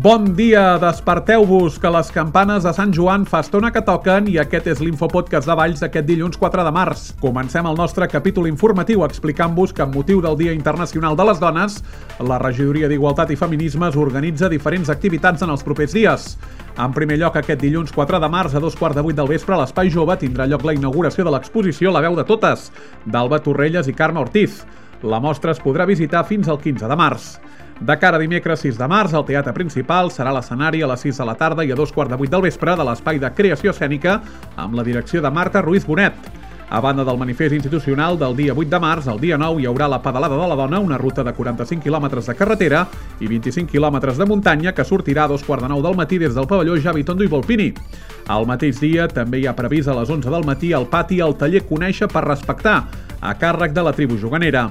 Bon dia, desperteu-vos, que les campanes de Sant Joan fa estona que toquen i aquest és l'infopodcast de Valls d'aquest dilluns 4 de març. Comencem el nostre capítol informatiu explicant-vos que amb motiu del Dia Internacional de les Dones, la Regidoria d'Igualtat i Feminismes organitza diferents activitats en els propers dies. En primer lloc, aquest dilluns 4 de març a dos quarts de vuit del vespre a l'Espai Jove tindrà lloc la inauguració de l'exposició La veu de totes, d'Alba Torrelles i Carme Ortiz. La mostra es podrà visitar fins al 15 de març. De cara a dimecres 6 de març, el teatre principal serà l'escenari a les 6 de la tarda i a dos quarts de vuit del vespre de l'espai de creació escènica amb la direcció de Marta Ruiz Bonet. A banda del manifest institucional del dia 8 de març, el dia 9 hi haurà la Pedalada de la Dona, una ruta de 45 quilòmetres de carretera i 25 quilòmetres de muntanya que sortirà a dos quarts de nou del matí des del pavelló Javi Tondo i Volpini. Al mateix dia també hi ha previst a les 11 del matí al pati el taller Conèixer per respectar, a càrrec de la tribu juganera.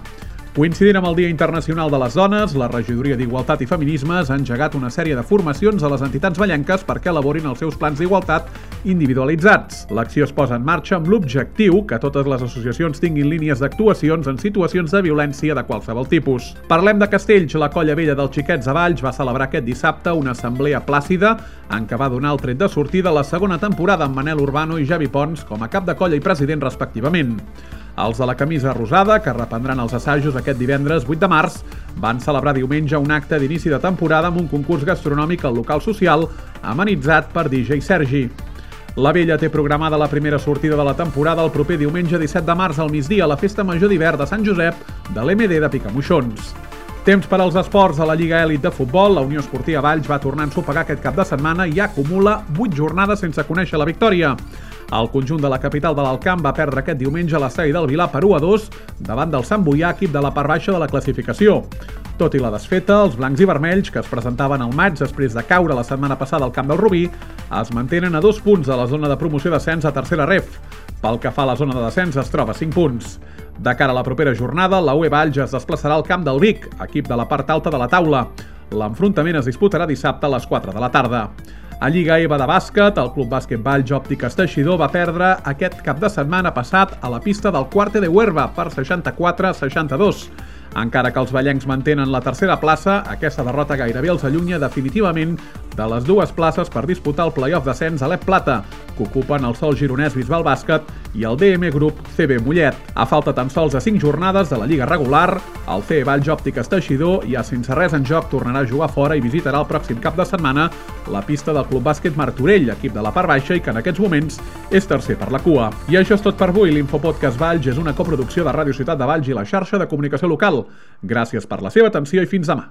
Coincidint amb el Dia Internacional de les Dones, la Regidoria d'Igualtat i Feminismes ha engegat una sèrie de formacions a les entitats ballenques perquè elaborin els seus plans d'igualtat individualitzats. L'acció es posa en marxa amb l'objectiu que totes les associacions tinguin línies d'actuacions en situacions de violència de qualsevol tipus. Parlem de Castells. La colla vella dels xiquets de Valls va celebrar aquest dissabte una assemblea plàcida en què va donar el tret de sortida la segona temporada amb Manel Urbano i Javi Pons com a cap de colla i president respectivament. Els de la camisa rosada, que reprendran els assajos aquest divendres 8 de març, van celebrar diumenge un acte d'inici de temporada amb un concurs gastronòmic al local social amenitzat per DJ Sergi. La Vella té programada la primera sortida de la temporada el proper diumenge 17 de març al migdia a la Festa Major d'hivern de Sant Josep de l'MD de Picamoixons. Temps per als esports a la Lliga Èlit de Futbol. La Unió Esportiva Valls va tornar a ensopegar aquest cap de setmana i acumula 8 jornades sense conèixer la victòria. El conjunt de la capital de l'Alcamp va perdre aquest diumenge a l'estadi del Vilar per 1 a 2 davant del Sant Boià, equip de la part baixa de la classificació. Tot i la desfeta, els blancs i vermells, que es presentaven al maig després de caure la setmana passada al camp del Rubí, es mantenen a dos punts de la zona de promoció d'ascens a tercera ref. Pel que fa a la zona de descens, es troba a 5 punts. De cara a la propera jornada, la UE Valls es desplaçarà al camp del Vic, equip de la part alta de la taula. L'enfrontament es disputarà dissabte a les 4 de la tarda. A Lliga EVA de bàsquet, el Club Bàsquet Valls Òptiques Teixidor va perdre aquest cap de setmana passat a la pista del Quarte de Huerva per 64-62. Encara que els ballencs mantenen la tercera plaça, aquesta derrota gairebé els allunya definitivament de les dues places per disputar el playoff d'ascens a l'Ep Plata, que ocupen el Sol Gironès Bisbal Bàsquet i el DM Group CB Mollet. A falta tan sols de 5 jornades de la Lliga regular, el CE Valls Òptiques Teixidor ja sense res en joc tornarà a jugar fora i visitarà el pròxim cap de setmana la pista del Club Bàsquet Martorell, equip de la part baixa i que en aquests moments és tercer per la cua. I això és tot per avui. L'Infopodcast Valls és una coproducció de Ràdio Ciutat de Valls i la xarxa de comunicació local. Gràcies per la seva atenció i fins demà.